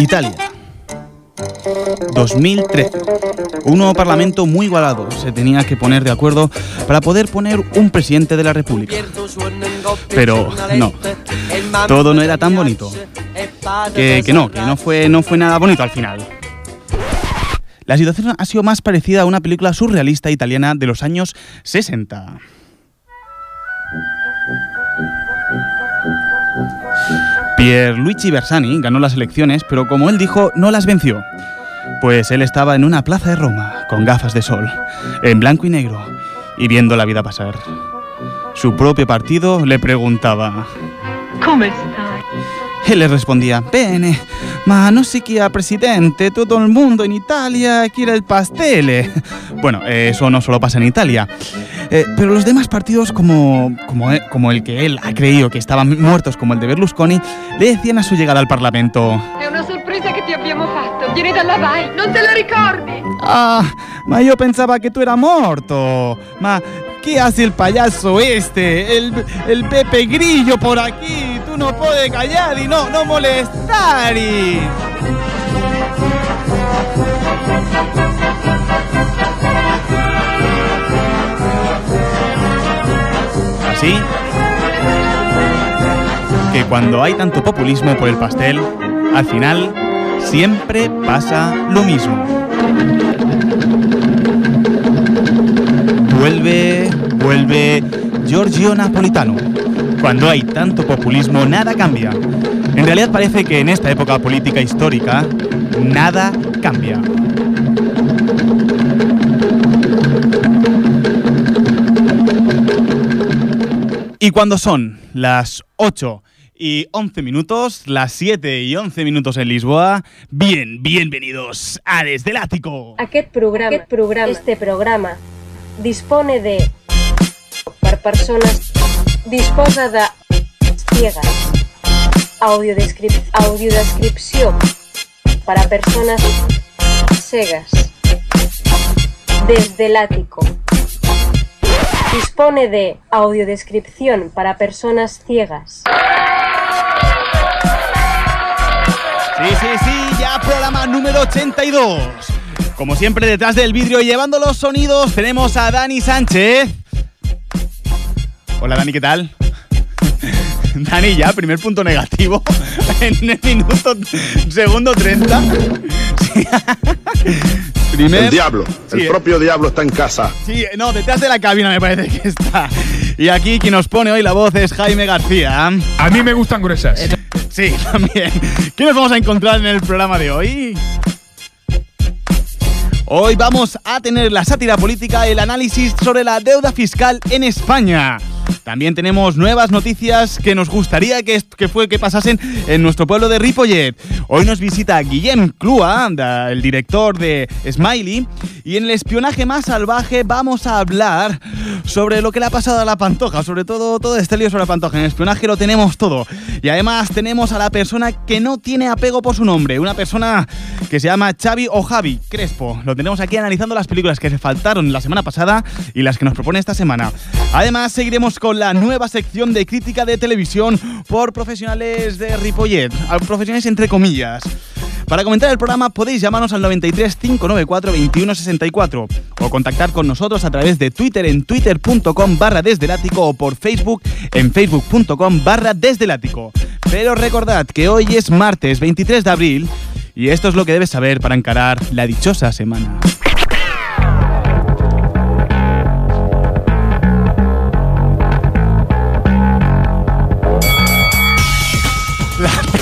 Italia. 2013. Un nuevo parlamento muy igualado se tenía que poner de acuerdo para poder poner un presidente de la República. Pero no, todo no era tan bonito. Que, que no, que no fue, no fue nada bonito al final. La situación ha sido más parecida a una película surrealista italiana de los años 60. Pierluigi Bersani ganó las elecciones, pero como él dijo, no las venció. Pues él estaba en una plaza de Roma, con gafas de sol, en blanco y negro, y viendo la vida pasar. Su propio partido le preguntaba... ¿Cómo estás? Él le respondía, bene, ma non si chia presidente, todo el mundo en Italia quiere el pastel. Bueno, eso no solo pasa en Italia. Eh, pero los demás partidos, como, como, eh, como el que él ha creído que estaban muertos, como el de Berlusconi, le decían a su llegada al Parlamento... È una sorpresa che ti abbiamo fatto. Vieni dalla Vai, non te lo ricordi? Ah, ma io pensaba que tú eras morto. Ma, ¿qué hace el payaso este? El, el Pepe Grillo por aquí. Tú no puedes callar y no, no molestar. Y... Así que cuando hay tanto populismo por el pastel, al final siempre pasa lo mismo. Vuelve, vuelve Giorgio Napolitano. Cuando hay tanto populismo, nada cambia. En realidad parece que en esta época política histórica, nada cambia. Y cuando son las 8 y 11 minutos, las 7 y 11 minutos en Lisboa, bien, bienvenidos a Desde el Ático. Aquest programa, aquest programa, este programa dispone de per persones disposa de ciegas audiodescrip audiodescripció para personas cegas. Desde el ático. Dispone de audiodescripción para personas ciegas. Sí, sí, sí, ya programa número 82. Como siempre, detrás del vidrio y llevando los sonidos, tenemos a Dani Sánchez. Hola Dani, ¿qué tal? Dani, ya, primer punto negativo en el minuto segundo 30. Sí. Primer, El diablo, Sí, el propio diablo está en casa. Sí, no, detrás de la cabina me parece que está. Y aquí quien nos pone hoy la voz es Jaime García. A mí me gustan gruesas. Sí, también. ¿Qué nos vamos a encontrar en el programa de hoy? Hoy vamos a tener la sátira política, el análisis sobre la deuda fiscal en España. También tenemos nuevas noticias que nos gustaría que, que fue que pasasen en nuestro pueblo de Ripollet. Hoy nos visita Guillem Clua, el director de Smiley, y en el espionaje más salvaje vamos a hablar sobre lo que le ha pasado a la Pantoja, sobre todo todo este lío sobre la Pantoja. En el espionaje lo tenemos todo. Y además tenemos a la persona que no tiene apego por su nombre, una persona que se llama Xavi o Javi Crespo. Lo tenemos aquí analizando las películas que se faltaron la semana pasada y las que nos propone esta semana. Además, seguiremos con la nueva sección de crítica de televisión por profesionales de Ripollet, profesionales entre comillas. Para comentar el programa podéis llamarnos al 93 594 2164 o contactar con nosotros a través de Twitter en twitter.com barra desde o por Facebook en facebook.com barra desde. Pero recordad que hoy es martes 23 de abril y esto es lo que debes saber para encarar la dichosa semana.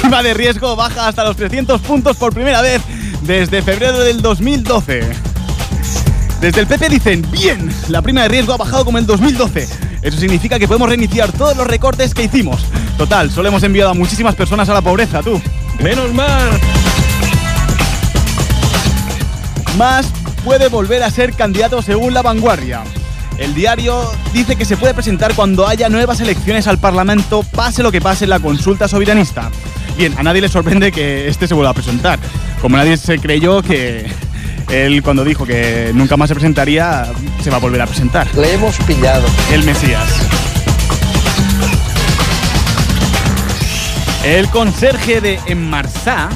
Prima de riesgo baja hasta los 300 puntos por primera vez desde febrero del 2012. Desde el PP dicen, bien, la prima de riesgo ha bajado como en 2012. Eso significa que podemos reiniciar todos los recortes que hicimos. Total, solo hemos enviado a muchísimas personas a la pobreza, tú. Menos mal. Más puede volver a ser candidato según la vanguardia. El diario dice que se puede presentar cuando haya nuevas elecciones al Parlamento, pase lo que pase en la consulta soberanista. Bien, a nadie le sorprende que este se vuelva a presentar. Como nadie se creyó que él cuando dijo que nunca más se presentaría, se va a volver a presentar. Le hemos pillado. El Mesías. El conserje de Enmarsá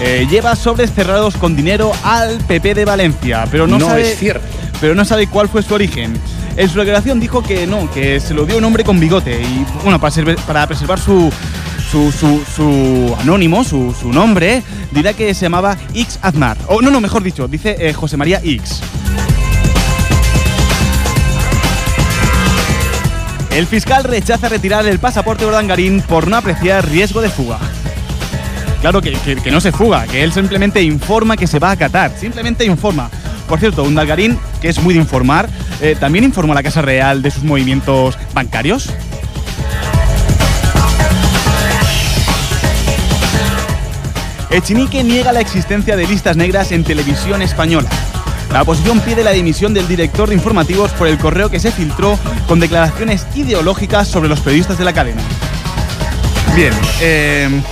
eh, lleva sobres cerrados con dinero al PP de Valencia, pero no, No sabe, es cierto. pero no sabe cuál fue su origen. En su declaración dijo que no, que se lo dio un hombre con bigote y bueno, para, para preservar su, su, su- su anónimo, su, su nombre, dirá que se llamaba X Aznar. O no, no, mejor dicho, dice eh, José María X. El fiscal rechaza retirar el pasaporte de Urdangarín por no apreciar riesgo de fuga. Claro que, que- no se fuga, que él simplemente informa que se va a acatar, simplemente informa. Por cierto, un Dalgarín, que es muy de informar, eh, también informó a la Casa Real de sus movimientos bancarios. Echenique niega la existencia de listas negras en televisión española. La oposición pide la dimisión del director de informativos por el correo que se filtró con declaraciones ideológicas sobre los periodistas de la cadena. Bien, eh,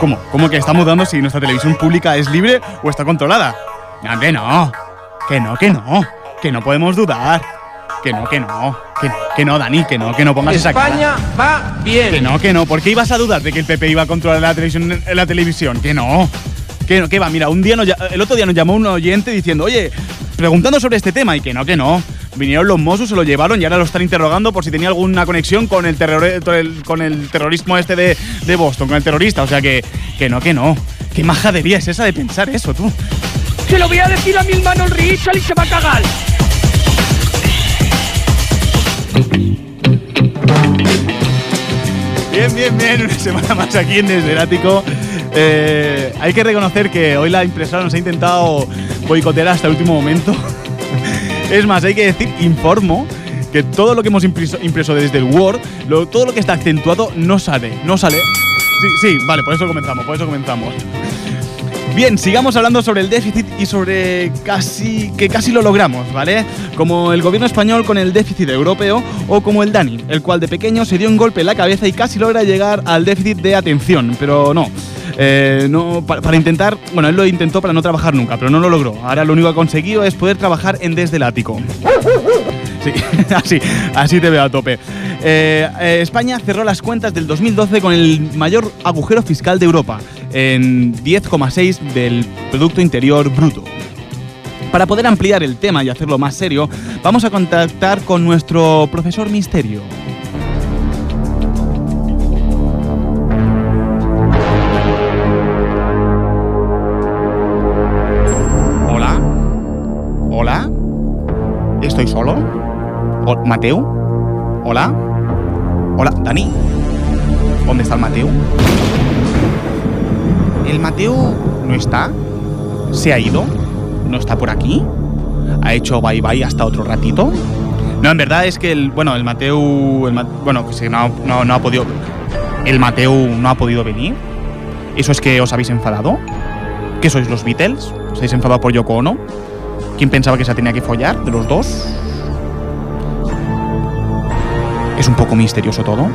¿Cómo? ¿Cómo que estamos dando si nuestra televisión pública es libre o está controlada? No, que no. Que no, que no. Que no podemos dudar. Que no, que no. Que, que no, Dani, que no, que no pongas esa cara. España va bien. Que no, que no. ¿Por qué ibas a dudar de que el PP iba a controlar la televisión? La televisión? Que no. Que no, que va. Mira, un día nos el otro día nos llamó un oyente diciendo, oye, preguntando sobre este tema y que no, que no. Vinieron los Mossos, se lo llevaron y ahora lo están interrogando por si tenía alguna conexión con el, terror, con el terrorismo este de, de Boston, con el terrorista. O sea que, que no, que no. ¿Qué majadería es esa de pensar eso, tú? Se lo voy a decir a mi hermano el Richard y se va a cagar. Bien, bien, bien, una semana más aquí en Desverático. Eh, hay que reconocer que hoy la impresora nos ha intentado boicotear hasta el último momento. es más, hay que decir, informo que todo lo que hemos impreso, desde el Word, todo lo que está acentuado no sale, no sale. Sí, sí, vale, por eso comenzamos, por eso comenzamos. Bien, sigamos hablando sobre el déficit y sobre casi que casi lo logramos, ¿vale? Como el gobierno español con el déficit europeo o como el Dani, el cual de pequeño se dio un golpe en la cabeza y casi logra llegar al déficit de atención, pero no. Eh, no pa- para, intentar, bueno, él lo intentó para no trabajar nunca, pero no lo logró. Ahora lo único que ha conseguido es poder trabajar en desde el ático. Sí, así, así te veo a tope. Eh, eh, España cerró las cuentas del 2012 con el mayor agujero fiscal de Europa, en 10,6 del Producto Interior Bruto. Para poder ampliar el tema y hacerlo más serio, vamos a contactar con nuestro profesor Misterio. Hola. Hola. ¿Estoy solo? ¿Mateo? ¿Hola? Hola, Dani. ¿Dónde está el Mateo? ¿El Mateo no está? ¿Se ha ido? ¿No está por aquí? ¿Ha hecho bye bye hasta otro ratito? No, en verdad es que el. Bueno, el Mateo. el bueno, que sí, no, no, ha podido. El Mateo no ha podido venir. ¿Eso es que os habéis enfadado? ¿Qué sois los Beatles? ¿Os habéis enfadado por Yoko Ono? ¿Quién pensaba que se tenía que follar de los dos? Es un poco misterioso todo.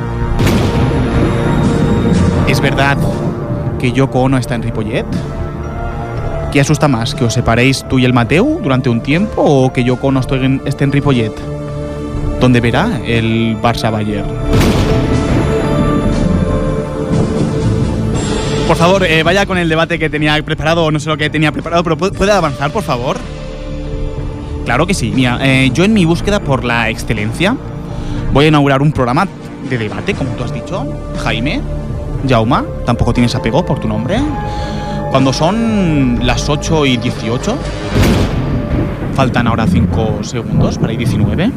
¿Es verdad que Yoko Ono está en Ripollet? ¿Qué asusta más? ¿Que os separéis tú y el Mateu durante un tiempo o que Yoko Ono esté en, Ripollet? ¿Dónde verá el Barça Bayern? Por favor, eh, vaya con el debate que tenía preparado, no sé lo que tenía preparado, pero ¿pu- ¿puede avanzar, por favor? Claro que sí. Mira, eh, yo en mi búsqueda por la excelencia voy a inaugurar un programa de debate, como tú has dicho, Jaime, Jauma, tampoco tienes apego por tu nombre. Cuando son las 8 y 18, faltan ahora 5 segundos para ir 19.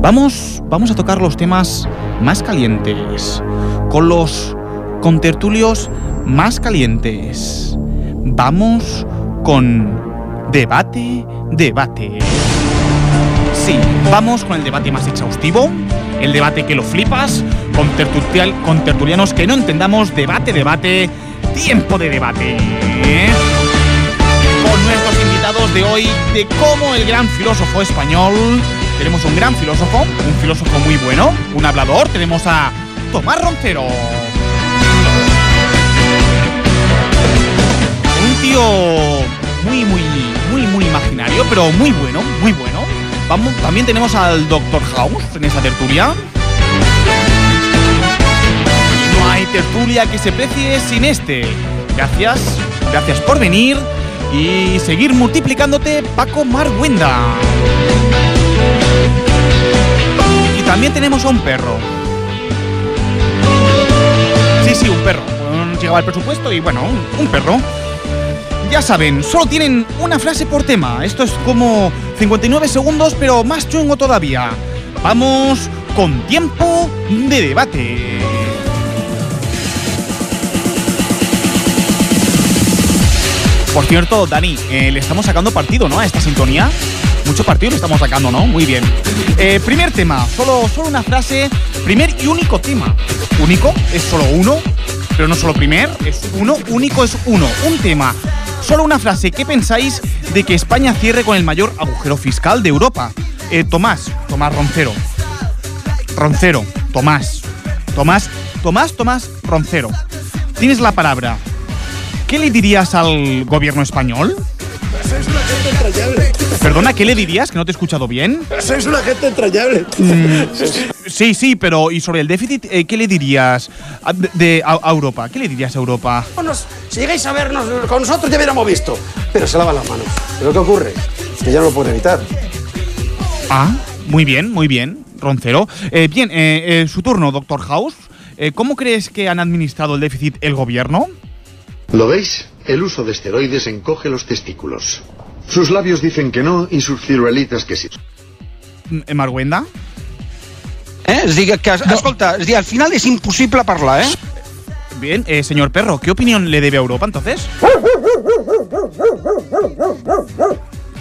Vamos, vamos a tocar los temas más calientes, con los contertulios más calientes. Vamos con debate, debate. Sí, vamos con el debate más exhaustivo, el debate que lo flipas, con, tertulianos que no entendamos, debate, debate, tiempo de debate. Con nuestros invitados de hoy, de cómo el gran filósofo español, tenemos un gran filósofo, un filósofo muy bueno, un hablador, tenemos a Tomás Roncero. Un tío muy, muy, muy, muy imaginario, pero muy bueno, muy bueno. Vamos, también tenemos al Dr. House en esa tertulia. Y no hay tertulia que se precie sin este. Gracias, gracias por venir y seguir multiplicándote, Paco Marguenda. Y también tenemos a un perro. Sí, sí, un perro. Llegaba el presupuesto y bueno, un perro. Ya saben, solo tienen una frase por tema. Esto es como 59 segundos, pero más chungo todavía. Vamos con tiempo de debate. Por cierto, Dani, eh, le estamos sacando partido, ¿no? A esta sintonía. Mucho partido le estamos sacando, ¿no? Muy bien. Eh, primer tema, solo, solo una frase. Primer y único tema. Único es solo uno, pero no solo primer, es uno. Único es uno. Un tema. Solo una frase. ¿Qué pensáis de que España cierre con el mayor agujero fiscal de Europa? Eh, Tomás, Tomás Roncero. Roncero, Tomás. Tomás, Tomás, Tomás Roncero. Tienes la palabra. ¿Qué le dirías al gobierno español? Gente entrañable. Perdona, ¿qué le dirías? Que no te he escuchado bien. Sois una gente entrañable. Sí, sí, pero ¿y sobre el déficit eh, qué le dirías a, de, de- a- a Europa? ¿Qué le dirías a Europa? Nos- si llegáis a vernos con nosotros ya hubiéramos visto. Pero se lavan las manos. Pero ¿qué ocurre? Que ya no lo pueden evitar. Ah, muy bien, muy bien, Roncero. Eh, bien, eh, eh, su turno, doctor House. Eh, ¿Cómo crees que han administrado el déficit el gobierno? ¿Lo veis? El uso de esteroides encoge los testículos. Sus labios dicen que no y sus ciruelitas que sí. Mm, eh, Marguenda. Eh? Es dir, que, escolta, és dir, al final és impossible parlar, eh? Bien, eh, señor Perro, ¿qué opinión le debe a Europa entonces?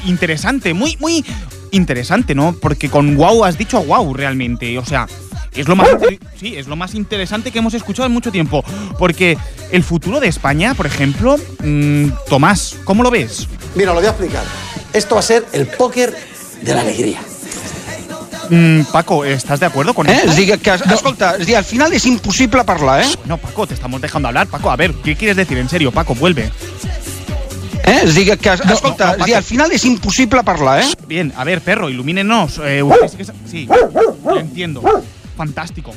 Interesante, muy, muy interesante, ¿no? Porque con wow has dicho wow realmente, o sea, es lo más inter- sí, es lo más interesante que hemos escuchado en mucho tiempo, porque el futuro de España, por ejemplo, mm, Tomás, ¿cómo lo ves? Mira, lo voy a explicar. Esto va a ser el póker de la alegría. Mm, Paco, ¿estás de acuerdo con eh? esto? És dir, que, escolta, és dir, al final és impossible parlar, eh? No, Paco, te estamos dejando hablar, Paco. A ver, ¿qué quieres decir? En serio, Paco, vuelve. eh? És dir, que, escolta, no, és dir, al final és impossible parlar, eh? Bien, a ver, perro, ilumínenos. Eh, usted sí que sí, lo entiendo. Fantástico.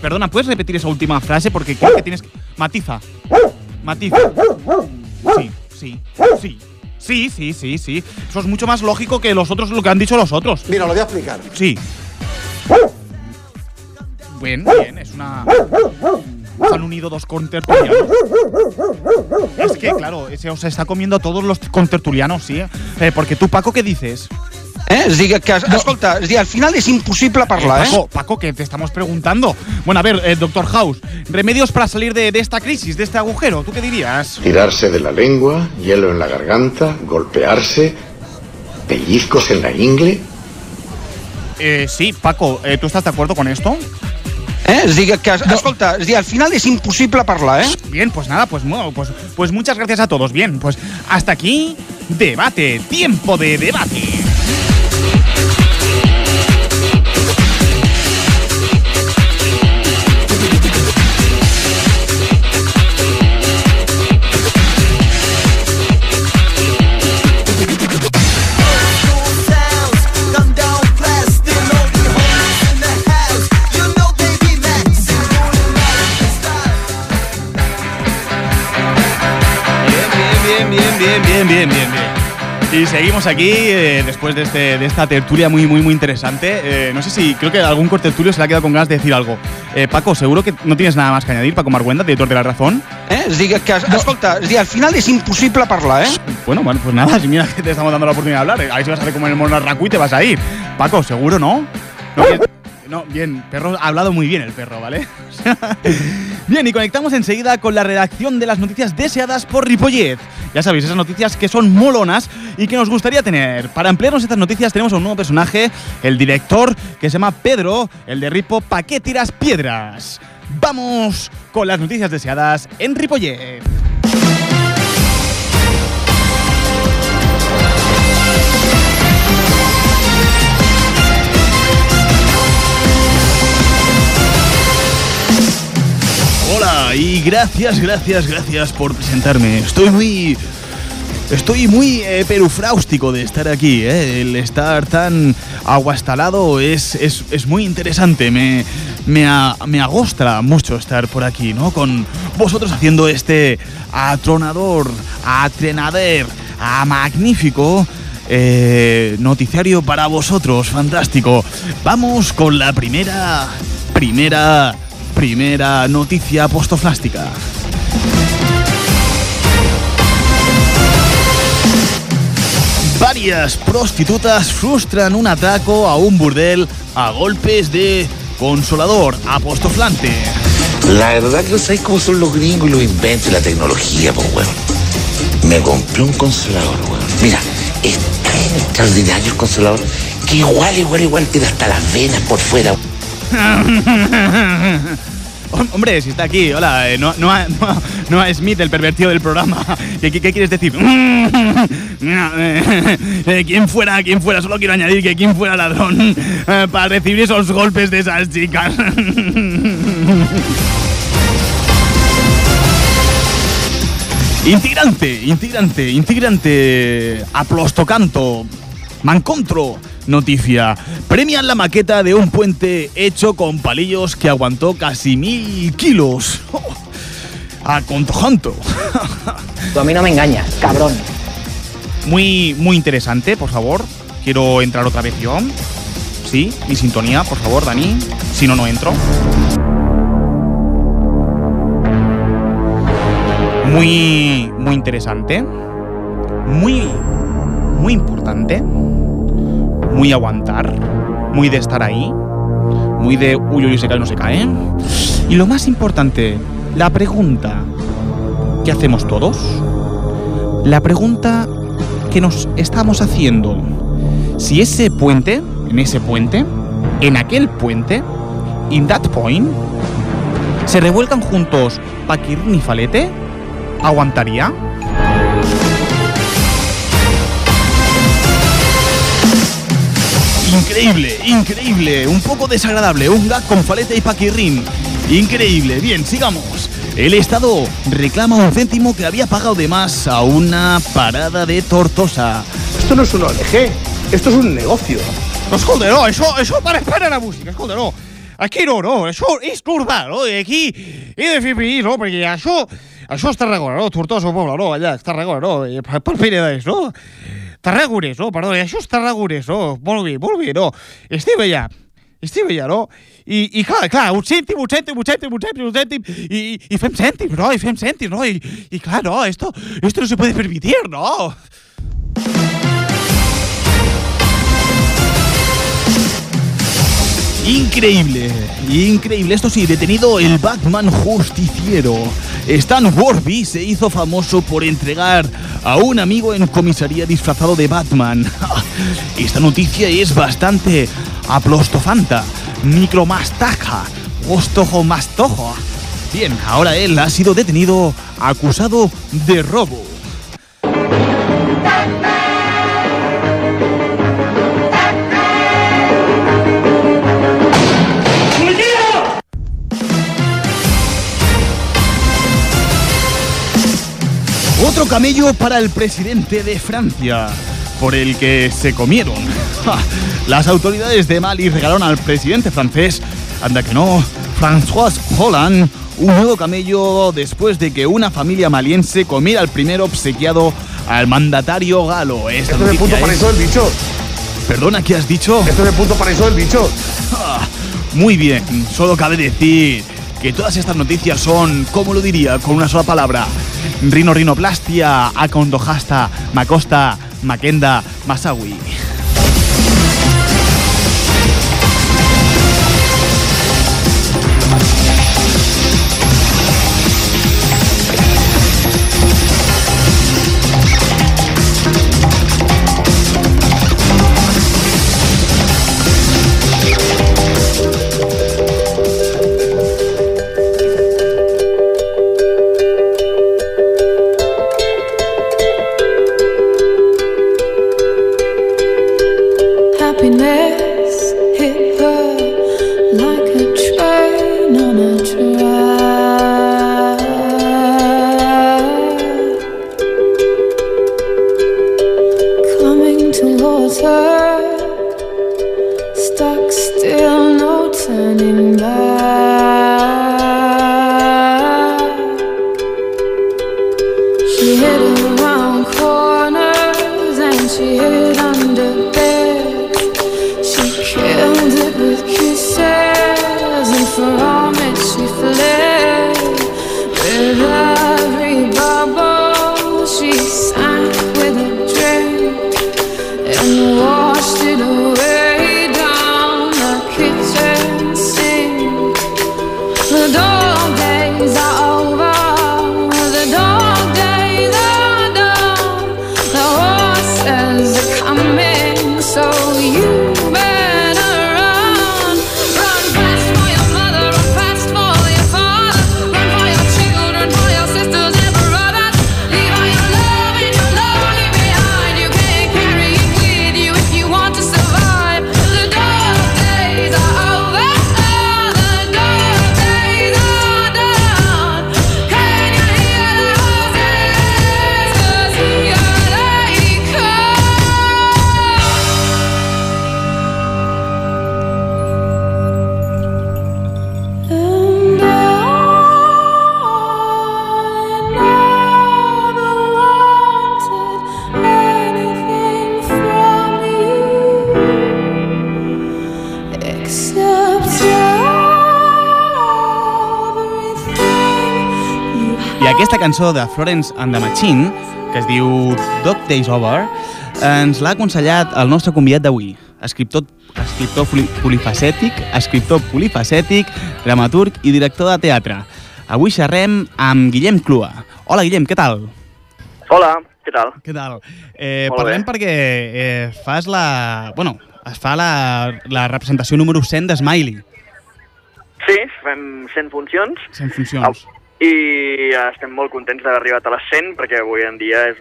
Perdona, ¿puedes repetir esa última frase? Porque creo que tienes que... Matiza. Matiza. Sí, sí, sí. Sí, sí, sí, sí. Eso es mucho más lógico que los otros, lo que han dicho los otros. Mira, lo voy a explicar. Sí. Bien, bien, es una... Se han unido dos contertulianos. Es que, claro, se os está comiendo a todos los contertulianos, sí. Eh, porque tú, Paco, ¿qué dices? Eh? És dir, que, escolta, és dir, al final és impossible parlar, eh? Paco, Paco, que te estamos preguntando. Bueno, a ver, eh, doctor House, remedios para salir de, de esta crisis, de este agujero, ¿tú qué dirías? Tirarse de la lengua, hielo en la garganta, golpearse, pellizcos en la ingle. Eh, sí, Paco, eh, ¿tú estás de acuerdo con esto? eh? Dir, que, escolta, és dir, al final és impossible parlar, eh? Bien, pues nada, pues, pues, pues muchas gracias a todos. Bien, pues hasta aquí, debate, tiempo de debate. Y seguimos aquí eh, después de, este, de esta tertulia muy, muy, muy interesante. Eh, no sé si creo que algún cortertulio se le ha quedado con ganas de decir algo. Eh, Paco, seguro que no tienes nada más que añadir, Paco Marguenda, director de La Razón. eh? És dir, que, escolta, és dir, al final és impossible parlar, eh? Bueno, bueno, pues nada, si mira que te estamos dando la oportunidad de hablar. A ver si vas a hacer como en el mono Raku y te vas a ir. Paco, seguro, ¿no? No, bien, no, bien, perro, ha hablado muy bien el perro, ¿vale? bien, y conectamos enseguida con la redacción de las noticias deseadas por Ripollet. Ya sabéis, esas noticias que son molonas y que nos gustaría tener. Para ampliarnos estas noticias tenemos a un nuevo personaje, el director, que se llama Pedro, el de Ripo, ¿pa' qué tiras piedras? Vamos con las noticias deseadas en Ripollet. Hola y gracias, gracias, gracias por presentarme. Estoy muy... Estoy muy eh, perufráustico de estar aquí, eh. El estar tan aguastalado es, es, es muy interesante. Me, me, a- me agosta mucho estar por aquí, ¿no? Con vosotros haciendo este atronador, atrenador, a magnífico eh, noticiario para vosotros, fantástico. Vamos con la primera, primera, primera noticia apostoflástica. Varias prostitutas frustran un atraco a un burdel a golpes de consolador apostoflante. La verdad que no sabéis cómo son los gringos y los inventos y la tecnología, pues, weón. Me compré un consolador, weón. Mira, es tan extraordinario el consolador que igual, igual, igual te da hasta las venas por fuera. Hom- Hombre, si está aquí, hola, eh, no, no, no, a Smith, el pervertido del programa. ¿Qué, quieres decir? Eh, eh, ¿Quién fuera, quién fuera? Solo quiero añadir que quién fuera ladrón para recibir esos golpes de esas chicas. Integrante, integrante, integrante, aplostocanto, mancontro, noticia. Premian la maqueta de un puente hecho con palillos que aguantó casi mil kilos. A contojanto. Tú a mí no me engañas, cabrón. Muy, muy interesante, por favor. Quiero entrar otra vez yo. Sí, mi sintonía, por favor, Dani. Si no, no entro. Muy, muy interesante. Muy, muy importante. Muy aguantar. Muy de estar ahí. Muy de uy, uy, se cae, no se cae. Y lo más importante, la pregunta que hacemos todos. La pregunta que nos estamos haciendo. Si ese puente, en ese puente, en aquel puente, in that point, se revuelcan juntos Paquirrín y Falete, ¿aguantaría? Increíble, increíble, un poco desagradable, un gag con Falete y Paquirrín. Increíble, bien, sigamos. El Estado reclama un céntimo que había pagado de más a una parada de Tortosa. Esto no es una ONG, esto es un negocio. Escolta, no, això, això para, para la música, no. Aquí no, no, això és normal, no? I aquí he de fer país, no? Perquè això, això és Tarragona, no? Tortosa, poble, no? Allà, Tarragona, no? I Per, per Penedès, no? Tarragonès, no? Perdó, i això és Tarragonès, no? Molt bé, molt bé, no? Estem allà, estem allà, no? I, i clar, clar, un cèntim, un cèntim, un cèntim, un cèntim, un cèntim, i, i fem cèntims, no? I fem cèntims, no? I, i clar, no, esto, esto no se puede permitir, no? Increíble, increíble. Esto sí, detenido el Batman justiciero. Stan Warby se hizo famoso por entregar a un amigo en comisaría disfrazado de Batman. Esta noticia es bastante aplostofanta, micromastaja, ostojo mastojo. Bien, ahora él ha sido detenido acusado de robo. Otro camello para el presidente de Francia, por el que se comieron. Las autoridades de Mali regalaron al presidente francés, anda que no, François Hollande, un nuevo camello después de que una familia maliense comiera el primer obsequiado al mandatario galo. Esta Esto es el punto noticia paraíso es- del bicho. Perdona, ¿qué has dicho? Esto es el punto paraíso del bicho. Ah, Muy bien, solo cabe decir que todas estas noticias son, ¿cómo lo diría? Con una sola palabra. Rino rinoplastia, acondojasta, macosta, maquenda, masawi. Cançó de Florence and the Machine, que es diu Dog Days Over, ens l'ha aconsellat el nostre convidat d'avui, escriptor, escriptor poli- polifacètic, escriptor polifacètic, dramaturg i director de teatre. Avui xerrem amb Guillem Clua. Hola, Guillem, què tal? Hola, què tal? Què tal? Eh, Molt parlem bé. perquè eh, fas la... Bueno, es fa la, la representació número 100 de Smiley. Sí, fem 100 funcions 100 funcions. I estem molt contents d'haver arribat a les 100 perquè avui en dia és,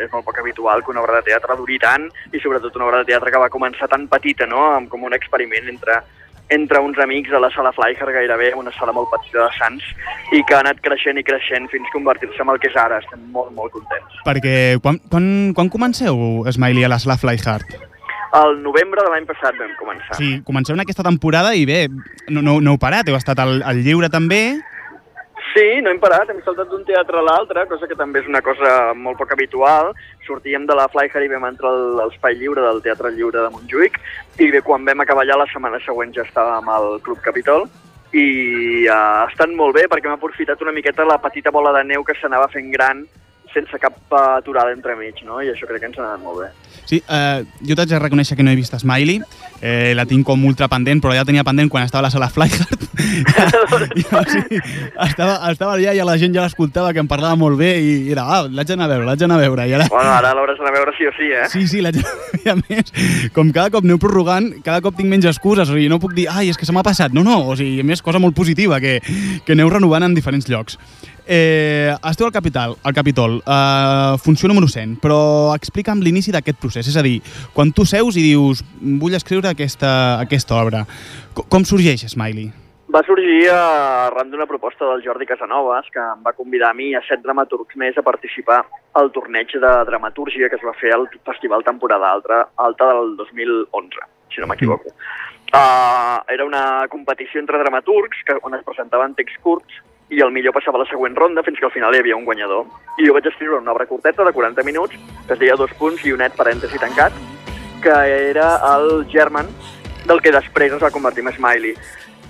és molt poc habitual que una obra de teatre duri tant i sobretot una obra de teatre que va començar tan petita, no? Com un experiment entre entre uns amics a la sala Fleischer gairebé, una sala molt petita de Sants, i que ha anat creixent i creixent fins convertir-se en el que és ara. Estem molt, molt contents. Perquè quan, quan, quan comenceu, Smiley, a la sala Flyhard? El novembre de l'any passat vam començar. Sí, comenceu en aquesta temporada i bé, no, no, no heu parat, heu estat al, al lliure també. Sí, no hem parat, hem saltat d'un teatre a l'altre, cosa que també és una cosa molt poc habitual. Sortíem de la Flyher i vam entrar al- l'Espai Lliure del Teatre Lliure de Montjuïc i bé, quan vam acabar allà la setmana següent ja estàvem al Club Capitol i uh, ha estat molt bé perquè hem aprofitat una miqueta la petita bola de neu que s'anava fent gran sense cap uh, aturada entremig, no? I això crec que ens ha anat molt bé. Sí, eh, jo t'haig de reconèixer que no he vist Smiley, eh, la tinc com ultra pendent, però ja tenia pendent quan estava a la sala Flyhard. I, o sigui, estava, estava allà i la gent ja l'escoltava, que em parlava molt bé, i era, ah, l'haig d'anar a veure, l'haig d'anar a veure. I ara... Bueno, ara l'hauràs d'anar a veure sí o sí, eh? Sí, sí, la gent, i a més, com cada cop aneu prorrogant, cada cop tinc menys excuses, o sigui, no puc dir, ai, és que se m'ha passat, no, no, o sigui, a més, cosa molt positiva, que, que aneu renovant en diferents llocs. Eh, esteu al Capital, al Capitol, eh, funció número 100, però explica'm l'inici d'aquest procés, és a dir, quan tu seus i dius, vull escriure aquesta, aquesta obra, co- com sorgeix Smiley? Va sorgir arran d'una proposta del Jordi Casanovas, que em va convidar a mi i a set dramaturgs més a participar al torneig de dramatúrgia que es va fer al Festival Temporada Alta, Alta del 2011, si no m'equivoco. Uh, era una competició entre dramaturgs que, on es presentaven texts curts i el millor passava a la següent ronda fins que al final hi havia un guanyador. I jo vaig escriure una obra curteta de 40 minuts que es deia dos punts i un net parèntesi tancat, que era el German del que després es va convertir en Smiley.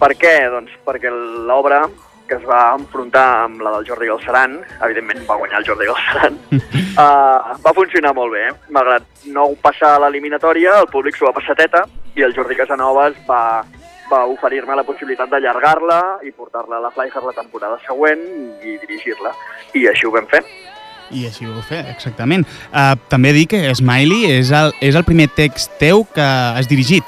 Per què? Doncs perquè l'obra que es va enfrontar amb la del Jordi Galceran, evidentment va guanyar el Jordi Galceran, uh, va funcionar molt bé. Malgrat no passar a l'eliminatòria, el públic s'ho va passar teta i el Jordi Casanovas va, va oferir-me la possibilitat d'allargar-la i portar-la a la Flyher la temporada següent i dirigir-la. I així ho vam fer. I així ho fet, exactament. Uh, també dir que Smiley és el, és el primer text teu que has dirigit.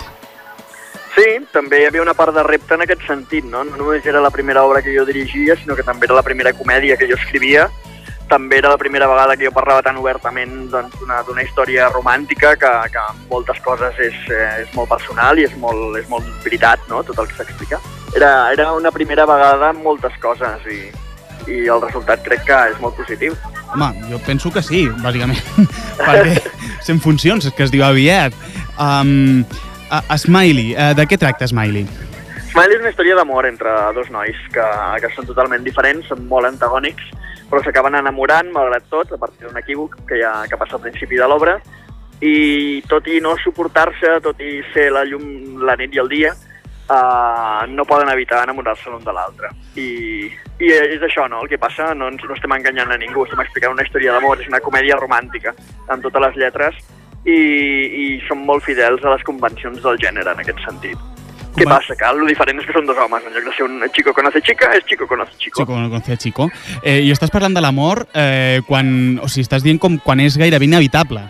Sí, també hi havia una part de repte en aquest sentit, no? No només era la primera obra que jo dirigia, sinó que també era la primera comèdia que jo escrivia. També era la primera vegada que jo parlava tan obertament doncs, d'una d'una història romàntica que, que en moltes coses és, eh, és molt personal i és molt, és molt veritat, no?, tot el que s'explica. Era, era una primera vegada en moltes coses i, i el resultat crec que és molt positiu. Home, jo penso que sí, bàsicament. Perquè 100 funcions, és que es diu aviat. Um, a, a Smiley, uh, de què tracta Smiley? Smiley és una història d'amor entre dos nois que, que són totalment diferents, són molt antagònics, però s'acaben enamorant, malgrat tot, a partir d'un equívoc que, ha, que passa al principi de l'obra, i tot i no suportar-se, tot i ser la llum la nit i el dia, uh, no poden evitar enamorar-se l'un de l'altre. I, I és això, no?, el que passa, no, ens, no estem enganyant a ningú, estem explicant una història d'amor, és una comèdia romàntica, amb totes les lletres, i, i som molt fidels a les convencions del gènere en aquest sentit. Què passa? Que el diferent és que són dos homes. En lloc de ser un chico conoce chica, és chico conoce chico. Chico, no conocía chico. Eh, I estàs parlant de l'amor eh, quan... O sigui, estàs dient com quan és gairebé inevitable.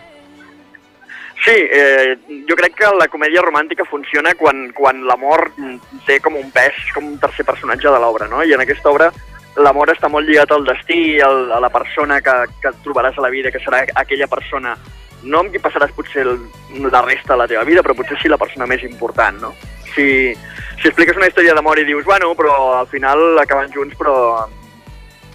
Sí, eh, jo crec que la comèdia romàntica funciona quan, quan l'amor té com un pes, com un tercer personatge de l'obra, no? I en aquesta obra l'amor està molt lligat al destí, al, a la persona que, que et trobaràs a la vida, que serà aquella persona, no amb qui passaràs potser el, la resta de la teva vida, però potser sí la persona més important, no? Si, si expliques una història d'amor i dius, bueno, però al final acaben junts, però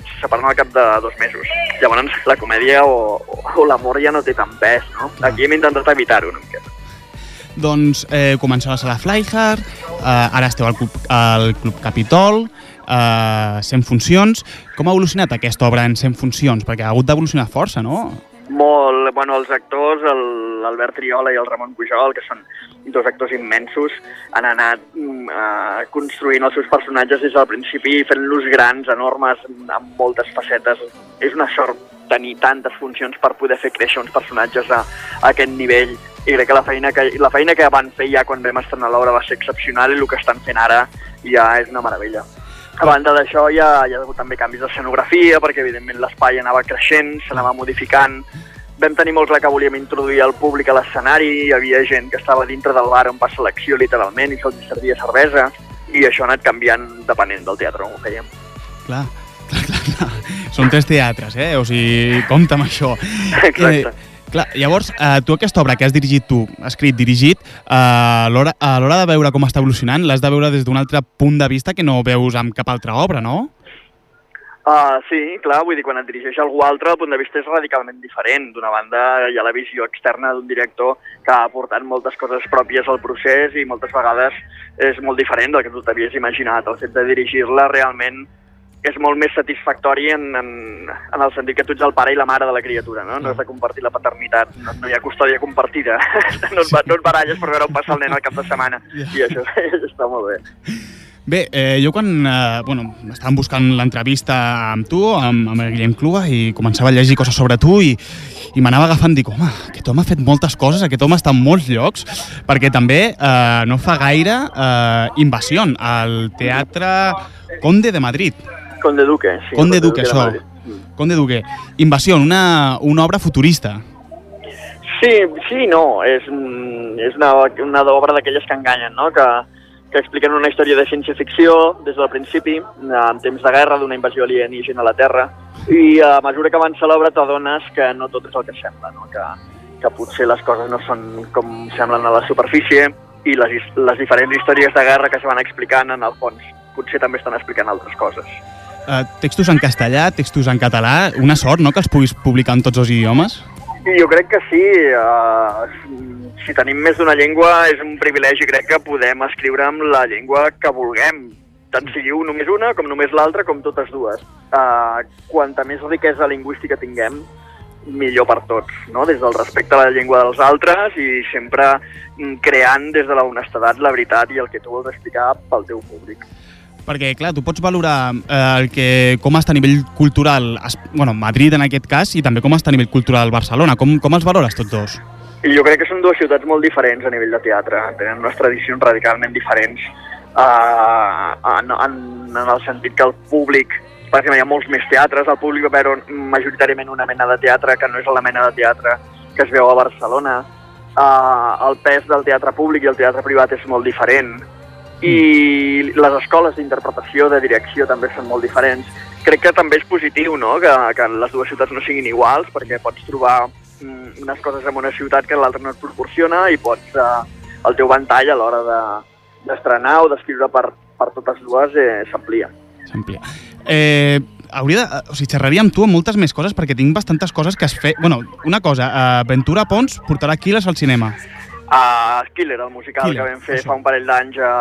se separen al cap de dos mesos. Llavors la comèdia o, o, o l'amor ja no té tant pes, no? Aquí hem intentat evitar-ho una miqueta. Doncs eh, començaves a la Flyhard, eh, ara esteu al Club, al Club Capitol, eh, 100 funcions. Com ha evolucionat aquesta obra en 100 funcions? Perquè ha hagut d'evolucionar força, no? Molt, bueno, els actors, l'Albert Triola i el Ramon Pujol, que són dos actors immensos, han anat eh, construint els seus personatges des del principi, fent-los grans, enormes, amb moltes facetes. És una sort tenir tantes funcions per poder fer créixer uns personatges a, a aquest nivell i crec que la feina que, la feina que van fer ja quan vam estrenar l'obra va ser excepcional i el que estan fent ara ja és una meravella. A banda d'això hi ha, hi ha hagut també canvis d'escenografia perquè evidentment l'espai anava creixent, s'anava modificant, vam tenir molt clar que volíem introduir el públic a l'escenari, hi havia gent que estava dintre del bar on passa l'acció literalment i se'ls servia cervesa i això ha anat canviant depenent del teatre on ho fèiem. Clar, clar, clar, clar. Són tres teatres, eh? O sigui, compta amb això. Exacte. Eh, clar, llavors, eh, tu aquesta obra que has dirigit tu, escrit, dirigit, eh, a l'hora de veure com està evolucionant, l'has de veure des d'un altre punt de vista que no veus amb cap altra obra, no? Uh, sí, clar, vull dir, quan et dirigeix algú altre, el punt de vista és radicalment diferent. D'una banda, hi ha la visió externa d'un director que ha aportat moltes coses pròpies al procés i moltes vegades és molt diferent del que tu t'havies imaginat. El fet de dirigir-la realment és molt més satisfactori en, en, en el sentit que tu ets el pare i la mare de la criatura, no? No has de compartir la paternitat, no, no hi ha custòdia compartida. No et, no et baralles per veure on passa el nen al cap de setmana. I això, això està molt bé. Bé, eh, jo quan eh, bueno, estàvem buscant l'entrevista amb tu, amb, amb el Guillem Clua, i començava a llegir coses sobre tu i, i m'anava agafant, dic, home, aquest home ha fet moltes coses, aquest home està en molts llocs, perquè també eh, no fa gaire eh, Invasió, al Teatre Conde de Madrid. Conde Duque, sí. Conde Duque, de això. Conde Duque. Invasió, una, una obra futurista. Sí, sí, no. És, mm, és una, una obra d'aquelles que enganyen, no? Que, que expliquen una història de ciència-ficció des del principi, en temps de guerra, d'una invasió alienígena a la Terra, i a mesura que avança l'obra t'adones que no tot és el que sembla, no? que, que potser les coses no són com semblen a la superfície i les, les diferents històries de guerra que es van explicant en el fons potser també estan explicant altres coses. Eh, textos en castellà, textos en català, una sort, no?, que els puguis publicar en tots els idiomes. Jo crec que sí. Uh, si tenim més d'una llengua és un privilegi, crec que podem escriure amb la llengua que vulguem, tant sigui un, només una, com només l'altra, com totes dues. Uh, quanta més riquesa lingüística tinguem, millor per tots, no? des del respecte a la llengua dels altres i sempre creant des de la honestedat la veritat i el que tu vols explicar pel teu públic. Perquè, clar, tu pots valorar eh, el que, com està a nivell cultural, es- bueno, Madrid en aquest cas, i també com està a nivell cultural Barcelona. Com, com els valores tots dos? Jo crec que són dues ciutats molt diferents a nivell de teatre, tenen unes tradicions radicalment diferents uh, en, en, en el sentit que el públic, per exemple, hi ha molts més teatres, el públic va veure majoritàriament una mena de teatre que no és la mena de teatre que es veu a Barcelona, uh, el pes del teatre públic i el teatre privat és molt diferent, i les escoles d'interpretació, de direcció, també són molt diferents. Crec que també és positiu no? que, que les dues ciutats no siguin iguals, perquè pots trobar mm, unes coses en una ciutat que l'altra no et proporciona i pots, eh, el teu ventall a l'hora de d'estrenar o d'escriure per, per totes dues eh, s'amplia. S'amplia. Eh, hauria de, o sigui, xerraria amb tu amb moltes més coses perquè tinc bastantes coses que has fet... Bueno, una cosa, eh, Ventura Pons portarà Killers al cinema. Uh, Killer, el musical Killer, que vam fer això. fa un parell d'anys a,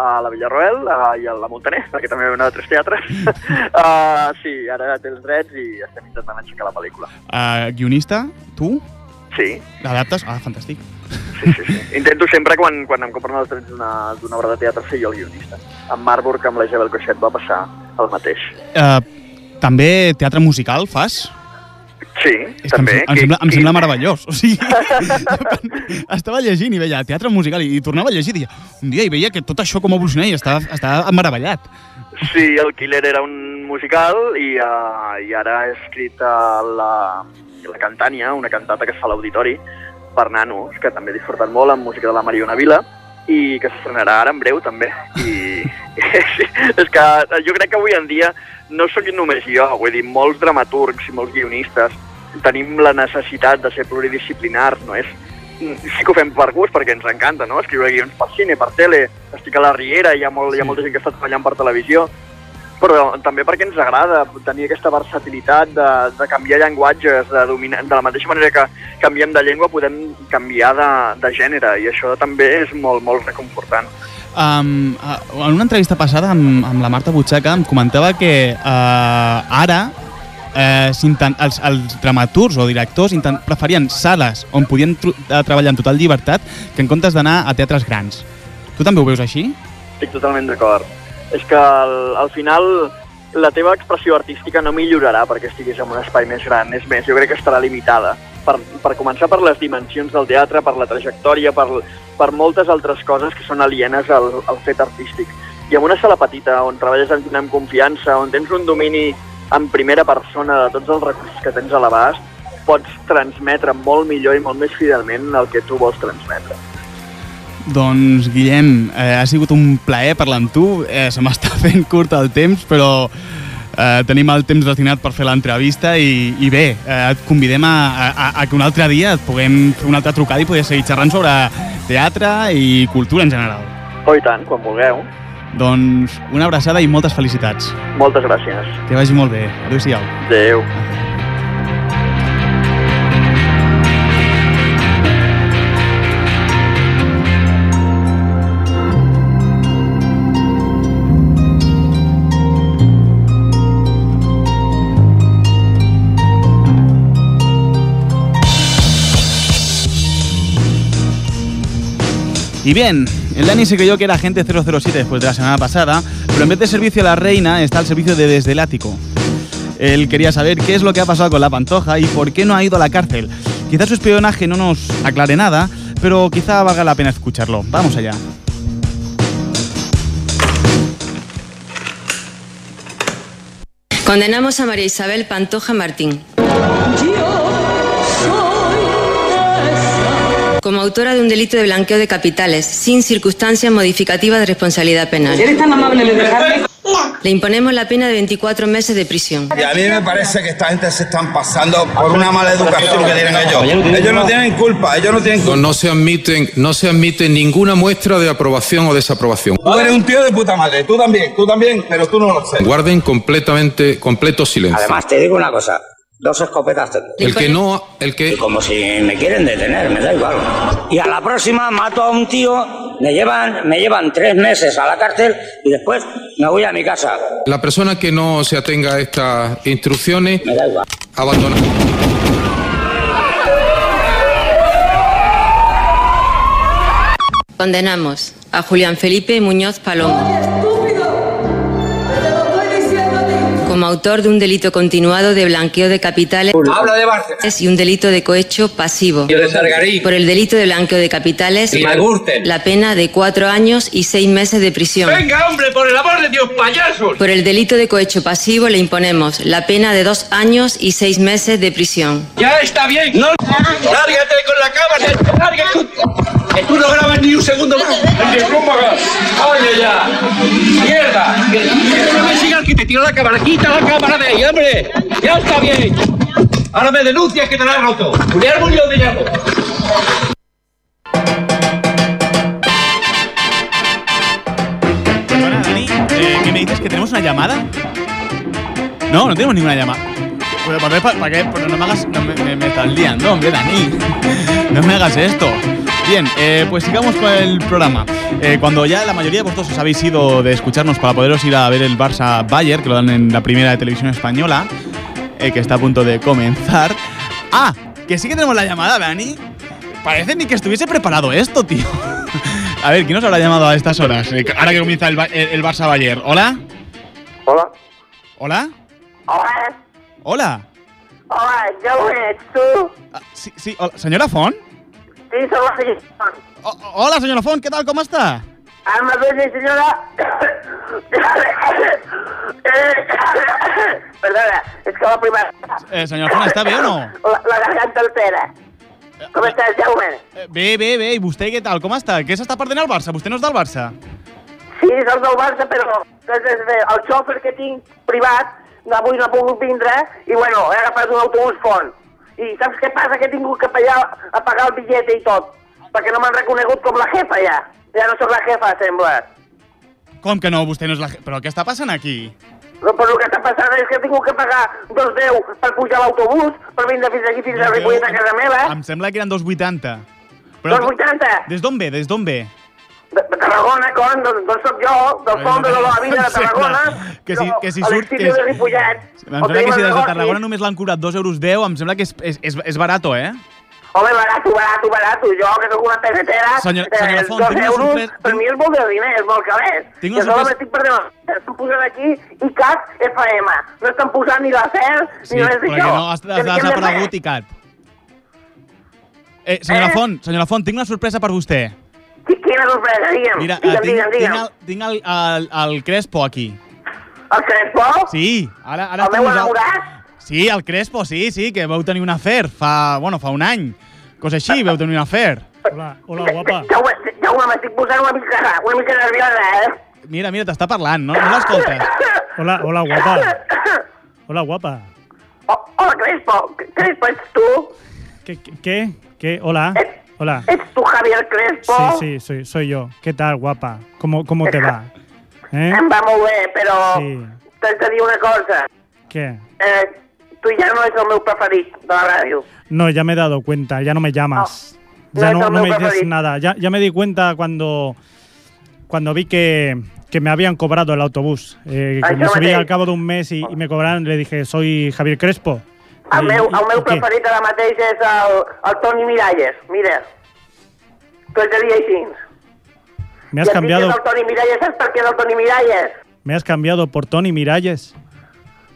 a la Villarroel uh, i a la Montaner, perquè també vam anar a tres teatres. uh, sí, ara té els drets i estem intentant aixecar la pel·lícula. Eh, guionista, tu? Sí, L'adaptes? Ah, fantàstic. sí, sí. sí. Intento sempre, quan, quan em compren els drets d'una obra de teatre, ser jo el guionista. Amb Marburg, amb la Isabel Coixet, va passar el mateix. Eh, també teatre musical fas? Sí, És que em, també. em, sembla, em sembla meravellós. O sigui, estava llegint i veia teatre musical i, i tornava a llegir i un dia i veia que tot això com evolucionava i estava, estava meravellat. Sí, el Killer era un musical i, uh, i ara he escrit uh, la, la Cantània, una cantata que es fa a l'auditori per nanos, que també he disfrutat molt amb música de la Mariona Vila i que s'estrenarà ara en breu també. I és que jo crec que avui en dia no sóc només jo, vull dir, molts dramaturgs i molts guionistes tenim la necessitat de ser pluridisciplinars, no és sí que ho fem per gust, perquè ens encanta, no? Escriure guions per cine, per tele, estic a la Riera, hi ha, molt, hi ha molta gent que està treballant per televisió, però també perquè ens agrada tenir aquesta versatilitat de, de canviar llenguatges, de, dominar, de la mateixa manera que canviem de llengua podem canviar de, de gènere i això també és molt, molt reconfortant. Um, en una entrevista passada amb, amb la Marta Butxaca em comentava que uh, ara eh, els, els dramaturgs o directors intent, preferien sales on podien eh, treballar amb total llibertat que en comptes d'anar a teatres grans. Tu també ho veus així? Estic totalment d'acord. És que al, al final la teva expressió artística no millorarà perquè estiguis en un espai més gran. És més, jo crec que estarà limitada. Per, per començar per les dimensions del teatre, per la trajectòria, per, per moltes altres coses que són alienes al, al fet artístic. I en una sala petita, on treballes amb, amb confiança, on tens un domini en primera persona de tots els recursos que tens a l'abast, pots transmetre molt millor i molt més fidelment el que tu vols transmetre. Doncs, Guillem, eh, ha sigut un plaer parlar amb tu. Eh, se m'està fent curt el temps, però eh, tenim el temps destinat per fer l'entrevista i, i bé, eh, et convidem a, a, a que un altre dia et puguem fer una altra trucada i poder seguir xerrant sobre teatre i cultura en general. Oh, i tant, quan vulgueu. Doncs una abraçada i moltes felicitats. Moltes gràcies. Que vagi molt bé. Adéu-siau. Adéu. Y bien, el Dani se creyó que era agente 007 después de la semana pasada, pero en vez de servicio a la reina está al servicio de Desde el Ático. Él quería saber qué es lo que ha pasado con la Pantoja y por qué no ha ido a la cárcel. Quizás su espionaje no nos aclare nada, pero quizá valga la pena escucharlo. Vamos allá. Condenamos a María Isabel Pantoja Martín. Como autora de un delito de blanqueo de capitales, sin circunstancias modificativas de responsabilidad penal. ¿Eres tan amable de dejarme? Le imponemos la pena de 24 meses de prisión. Y a mí me parece que esta gente se están pasando por una mala educación que tienen ellos. Ellos no tienen culpa, ellos no tienen No, culpa. no se admiten, no se admite ninguna muestra de aprobación o desaprobación. Tú eres un tío de puta madre, tú también, tú también, pero tú no lo sé. Guarden completamente, completo silencio. Además, te digo una cosa. Dos escopetas tengo. El que no, el que Como si me quieren detener, me da igual. Y a la próxima mato a un tío, me llevan, me llevan tres meses a la cárcel y después me voy a mi casa. la persona que no se atenga a estas instrucciones Me da igual. abandona. Condenamos a Julián Felipe Muñoz Palomo. Como autor de un delito continuado de blanqueo de capitales Habla de Barcelona. y un delito de cohecho pasivo. Yo de. Por el delito de blanqueo de capitales, Y la pena de cuatro años y seis meses de prisión. hombre, por el amor de Dios, payasos. Por el delito de cohecho pasivo le imponemos la pena de dos años y seis meses de prisión. Ya está bien. No, lárgate con la cámara. Lárgate. Que tú no grabas ni un segundo más. Oye ya. Mierda. No me sigas que te tiro la cámara. La cámara de ahí, hombre. Ya está bien. Ahora me denuncias que te la has roto. Julián Muñoz de llamo. Eh, ¿qué me dices? ¿Que tenemos una llamada? No, no tenemos ninguna llamada. Pues, ¿para, para, para qué? Pero no me hagas. No me, me, me estás liando, hombre, Dani. No me hagas esto. Bien, eh, pues sigamos con el programa. Eh, cuando ya la mayoría de vosotros os habéis ido de escucharnos para poderos ir a ver el Barça Bayer, que lo dan en la primera de televisión española, eh, que está a punto de comenzar. ¡Ah! Que sí que tenemos la llamada, Dani. Parece ni que estuviese preparado esto, tío. A ver, ¿quién nos habrá llamado a estas horas? Eh, Ahora que comienza el, Ba- el, el Barça Bayer. ¿Hola? Hola. ¿Hola? ¿Hola? Hola, Jaume, ets tu? Sí, sí, hola, senyora Font? Sí, soc la senyora Font. O- hola, senyora Font, què tal, com està? Ara mateix, senyora... Perdona, és que la primera... Eh, senyora Font, està bé o no? La, la garganta altera. Com estàs, Jaume? Eh, Bé, bé, bé, i vostè què tal, com està? Què s'està perdent al Barça? Vostè no és del Barça? Sí, soc del Barça, però el xòfer que tinc privat avui no ha pogut vindre i, bueno, he agafat un autobús font. I saps què passa? Que he tingut que pagar, a pagar el bitllet i tot, perquè no m'han reconegut com la jefa ja. Ja no sóc la jefa, sembla. Com que no, vostè no és la... je- Però què està passant aquí? No, però el que està passant és que he tingut que pagar 2,10 per pujar l'autobús, per vindre fins aquí, fins a Ripollet, a casa meva. Em sembla que eren 2,80. 2,80? Des d'on ve, des d'on ve? De, de Tarragona, con, d'on d'on soc jo, del fons de la vida de Tarragona. Que si, que si surt... Que, l'exili de Ripollet. em sembla que si des de Tarragona només l'han cobrat 2 euros 10, em sembla que és, és, és, és barato, eh? Home, barato, barato, barato. Jo, que sóc una pesetera, Senyor- eh, senyora Font, dos tinc una euros, sorpresa- per mi és molt de diner, és molt calés. Tinc una sorpresa- estic perdent estan posant aquí ICAT FM. No estan posant ni la CER, Sí, ni res d'això. no has, has de desaparegut? ICAT. Eh, senyora Eh? Font, senyora Font, tinc una sorpresa per vostè. Qui- Quina sorpresa, digue'm. Mira, eh, digue'm, tinc, digue'm, tinc, digue'm. el, tinc el, el, el Crespo aquí. El Crespo? Sí, ara... ara El meu enamorat? Sí, el Crespo, sí, sí, que vau tenir un afer fa, bueno, fa un any. Cosa així, vau tenir un afer. Hola, hola, guapa. Jaume, Jaume, m'estic posant una mica, una mica nerviosa, eh? Mira, mira, t'està parlant, no? No l'escoltes? Hola, hola, guapa. Hola, guapa. Hola, Crespo. Crespo, ets tu? ¿Qué? ¿Qué? ¿Qué? ¿Qué? Hola. ¿Ets tu, Javier Crespo? Sí, sí, soy, soy yo. ¿Qué tal, guapa? ¿Cómo, cómo te va? ¿Eh? Em va però Sí. t'haig de dir una cosa. ¿Qué? Eh, tu ja no ets el meu preferit de la ràdio. No, ya me he dado cuenta, ya no me llamas. ya no no, es no el me dices nada. Ya, ya me di cuenta cuando, cuando vi que, que me habían cobrado el autobús. Eh, que me subí al cabo de un mes y, y me cobraron. Le dije, soy Javier Crespo. El I- meu, i- el meu i preferit ara mateix és el, el Toni Miralles. Mira, t'ho haig de dir així. Me has I cambiado, és el Toni Miralles, saps per què és el Toni Miralles? me has cambiado por Tony Miralles.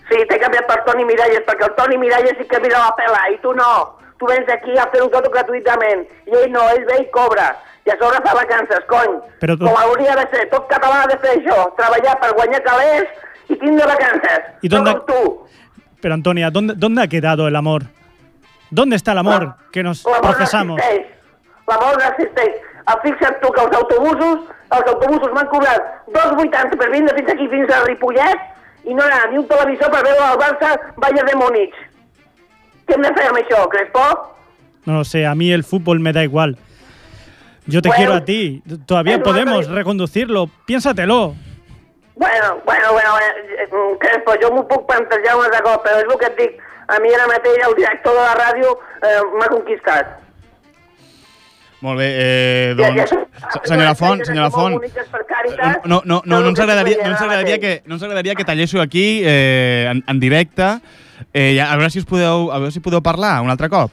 Sí, t'he canviat per Toni Miralles, perquè el Toni Miralles sí que mira la pela, i tu no. Tu vens aquí a fer-ho tot gratuïtament. I ell no, ell ve i cobra. I a sobre fa vacances, cony. Però tu- Com hauria de ser. Tot català ha de fer això. Treballar per guanyar calés i tindre vacances. ¿Y dónde- No com tu. Pero Antonia, ¿dónde, ¿dónde ha quedado el amor? ¿Dónde está el amor que nos existeix. L'amor no existeix. Ah, Fixa't tu que els autobusos, els autobusos m'han cobrat 2,80 per vindre fins aquí, fins a Ripollet, i no hi ha ni un televisor per veure el Barça Bayern de Múnich. Què hem de fer amb això, Crespo? No lo sé, a mí el fútbol me da igual. Yo te Bueno, quiero a ti. Todavía podemos reconducirlo. Piénsatelo. Bueno, bueno, bueno, eh, eh, Crespo, jo m'ho puc plantejar una altra cosa, però és el que et dic. A mi ara mateix el director de la ràdio eh, m'ha conquistat. Molt bé, eh, doncs... Senyora Font, senyora Font, Càritas, no, no, no, no ens agradaria, no ens agradaria, que, no ens agradaria que talléssiu aquí eh, en, en directe. Eh, a veure si us podeu, a veure si podeu parlar un altre cop.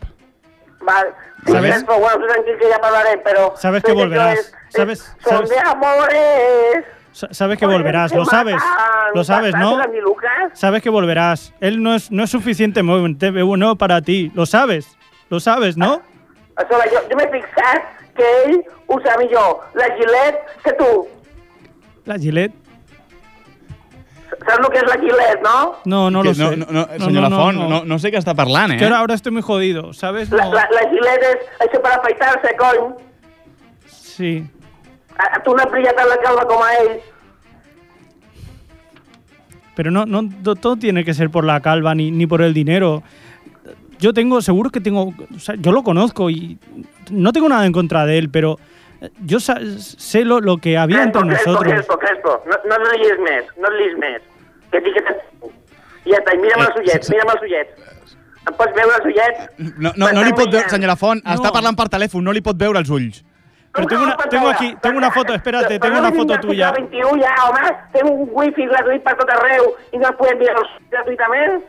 Val. Sí, ¿Sabes? Bueno, tranquil que ja parlarem, però... Sabes que volverás. és- Sabes- sabes- de amores. Sa- Sabes que volverás, lo sabes. Lo sabes, ¿no? Sabes que volverás. Él no es, no es suficientemente bueno para ti. Lo sabes. Lo sabes, ¿no? A sobre, jo, jo m'he fixat que ell usa millor la Gillette que tu. La Gillette. Saps el que és la Gillette, no? No, no Que lo sé. no, no, senyora Font, no, no sé què està parlant, eh? Que ahora, ahora estoy muy jodido, ¿sabes? La, la, la Gillette és això per afaitar-se, cony. Sí. A, a tu no et brilla tant la calva com a ell. Pero no, no to- todo tiene que ser por la calva ni, ni por el dinero. Yo tengo, seguro que tengo, o sea, yo lo conozco y no tengo nada en contra de él, pero eh, yo sa- sé lo, lo que había entre nosotros. Crespo, Crespo, no, no més, no lis més. Que et dic que ja està, i mira'm Eh, els ullets, mira'm els ullets. Em pots veure els ullets? No, no, no li pot veure, senyora Font, està parlant per telèfon, no li pot veure els ulls. Pero tengo una, tengo aquí, tengo una foto, espérate, tengo una foto tuya. 21 ja, home, tengo un wifi gratuït per tot arreu i no es podem mirar gratuïtament?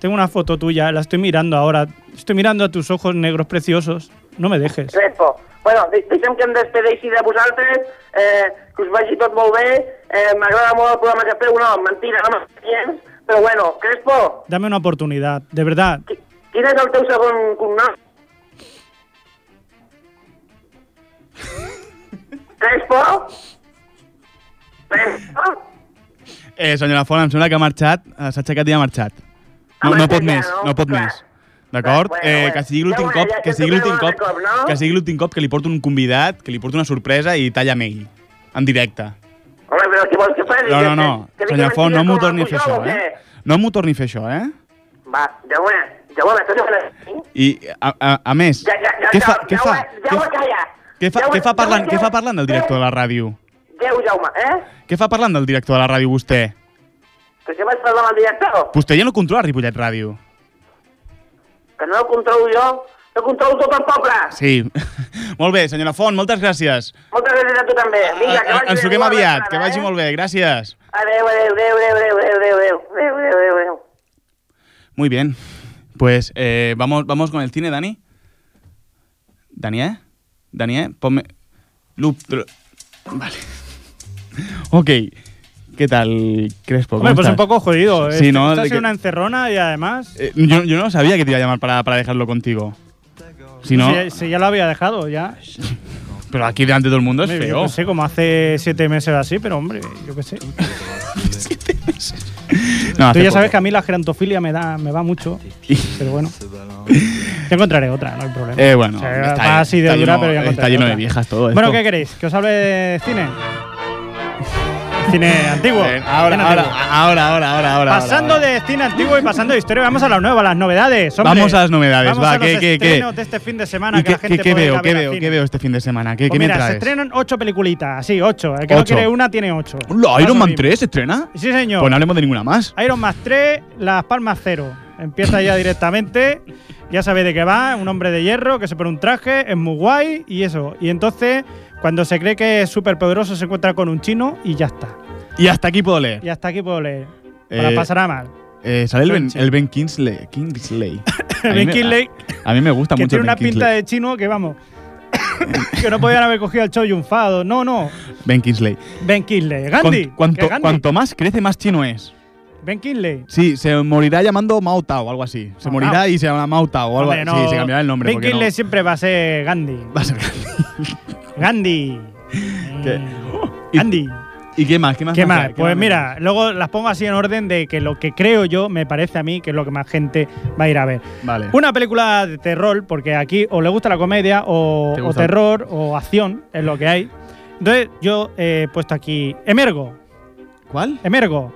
Tengo una foto tuya, la estoy mirando ahora. Estoy mirando a tus ojos negros preciosos. No me dejes. Crespo. Bueno, de- deixem que em despedeixi de vosaltres, eh, que us vagi tot molt bé, eh, m'agrada molt el programa que feu, no, mentira, no m'estic gens, però Bueno, Crespo, Dame una oportunidad, de verdad. quin és el teu segon cognom? Crespo? Crespo? Eh, senyora Font, em sembla que ha marxat, eh, s'ha aixecat i ha marxat. No, no pot més, no pot més. D'acord? Eh, que sigui l'últim cop, que sigui l'últim cop, que sigui l'últim cop que li porto un convidat, que li porto una sorpresa i talla amb ell, en directe. Home, però què vols que faci? No, no, no, senyor Font, no m'ho torni a fer això, eh? No m'ho torni a fer això, eh? Va, Jaume, Jaume, tu ja I, a, a, a més, Ja, ja, ja, què fa, ja, què ja, fa, ja, ja, calla. Què fa, què fa parlant, què fa parlant del director de la ràdio? Déu, Jaume, eh? Què fa parlant del director de la ràdio vostè? Que si vaig parlar amb el director, Vostè ja no controla Ripollet Ràdio. que no el controlo jo, el controlo tot el poble. Sí. molt bé, senyora Font, moltes gràcies. Moltes gràcies a tu també. Vinga, que Eh, vagi Ens truquem aviat, que vagi eh? molt bé, gràcies. Adéu, adéu, adéu, adéu, adéu, adéu, adéu, adéu, adéu, adéu. Muy bien. Pues eh, vamos, vamos con el cine, Dani. Dani, ¿eh? Dani, ¿eh? Ponme... Loop. Vale. Ok. ¿Qué tal, Crespo? ¿Cómo Hombre, pues un estás? poco jodido. Sí, Esto- ¿no? Sido que- una encerrona y además... Eh, yo, yo no sabía que te iba a llamar para, para dejarlo contigo. Si no... Si, si ya lo había dejado, ya. Pero aquí delante de todo el mundo es Hombre, feo. Yo qué sé, como hace siete meses así, pero hombre, yo qué sé. No, Tú ya sabes que a mí la gerontofilia me da me va mucho. Pero bueno. Ya encontraré otra, no hay problema. Eh, bueno, O sea, está, va así de está dura, lleno, pero ya está encontraré lleno de viejas todo esto. Bueno, ¿qué queréis? ¿Que os hable de cine? Cine antiguo. Eh, ahora, Cine ahora, antiguo. ahora, ahora, ahora, ahora. Pasando ahora. de cine antiguo y pasando de historia, vamos a las nuevas, a las novedades. hombre. Vamos a las novedades, Vamos va, a los ¿qué- qué- de este fin de semana ¿Y que qué, la gente qué- veo? ¿Qué veo? ¿Qué veo este fin de semana? ¿Qué, Pues qué me se estrenan ocho peliculitas, sí, ocho. El que no quiere una tiene ocho. Más ¿Iron Man mismo. 3 se estrena? Sí, señor. Pues no hablemos de ninguna más. Iron Man 3, Las Palmas 0. Empieza ya directamente. Ya sabéis de qué va. Un hombre de hierro que se pone un traje, es muy guay y eso. Y entonces, cuando se cree que es súper poderoso, se encuentra con un chino y ya está. Y hasta aquí puedo leer. Y hasta aquí puedo leer. Para Eh, pasará mal. Eh, sale el ben, el Ben Kingsley. Kingsley. A mí Ben me- Kingsley, A, a mí me gusta que mucho tiene el una pinta Kingsley. de chino que vamos. que no podían haber cogido al Chou Yun-Fado. No, no. Ben Kingsley. Ben Kingsley. Cuan- Gandhi. cuanto, que Gandhi. cuanto más crece, más chino es. Ben Kingsley. Sí, se morirá llamando Mao Tao o algo así. Se Mao morirá Tao. y se llamará Mao Tao o algo Hombre, así. no. Sí, se cambiará el nombre. Ben porque no- Kingsley siempre va a ser Gandhi. Va a ser Gandhi. ¿Qué? Gandhi. ¿Y qué más? ¿Qué más? ¿Qué más? Pues mira, luego las pongo así en orden de que lo que creo yo, me parece a mí, que es lo que más gente va a ir a ver. Vale. Una película de terror, porque aquí o le gusta la comedia o, ¿Te o gusta? terror o acción, es lo que hay. Entonces yo he puesto aquí Emergo. ¿Cuál? Emergo.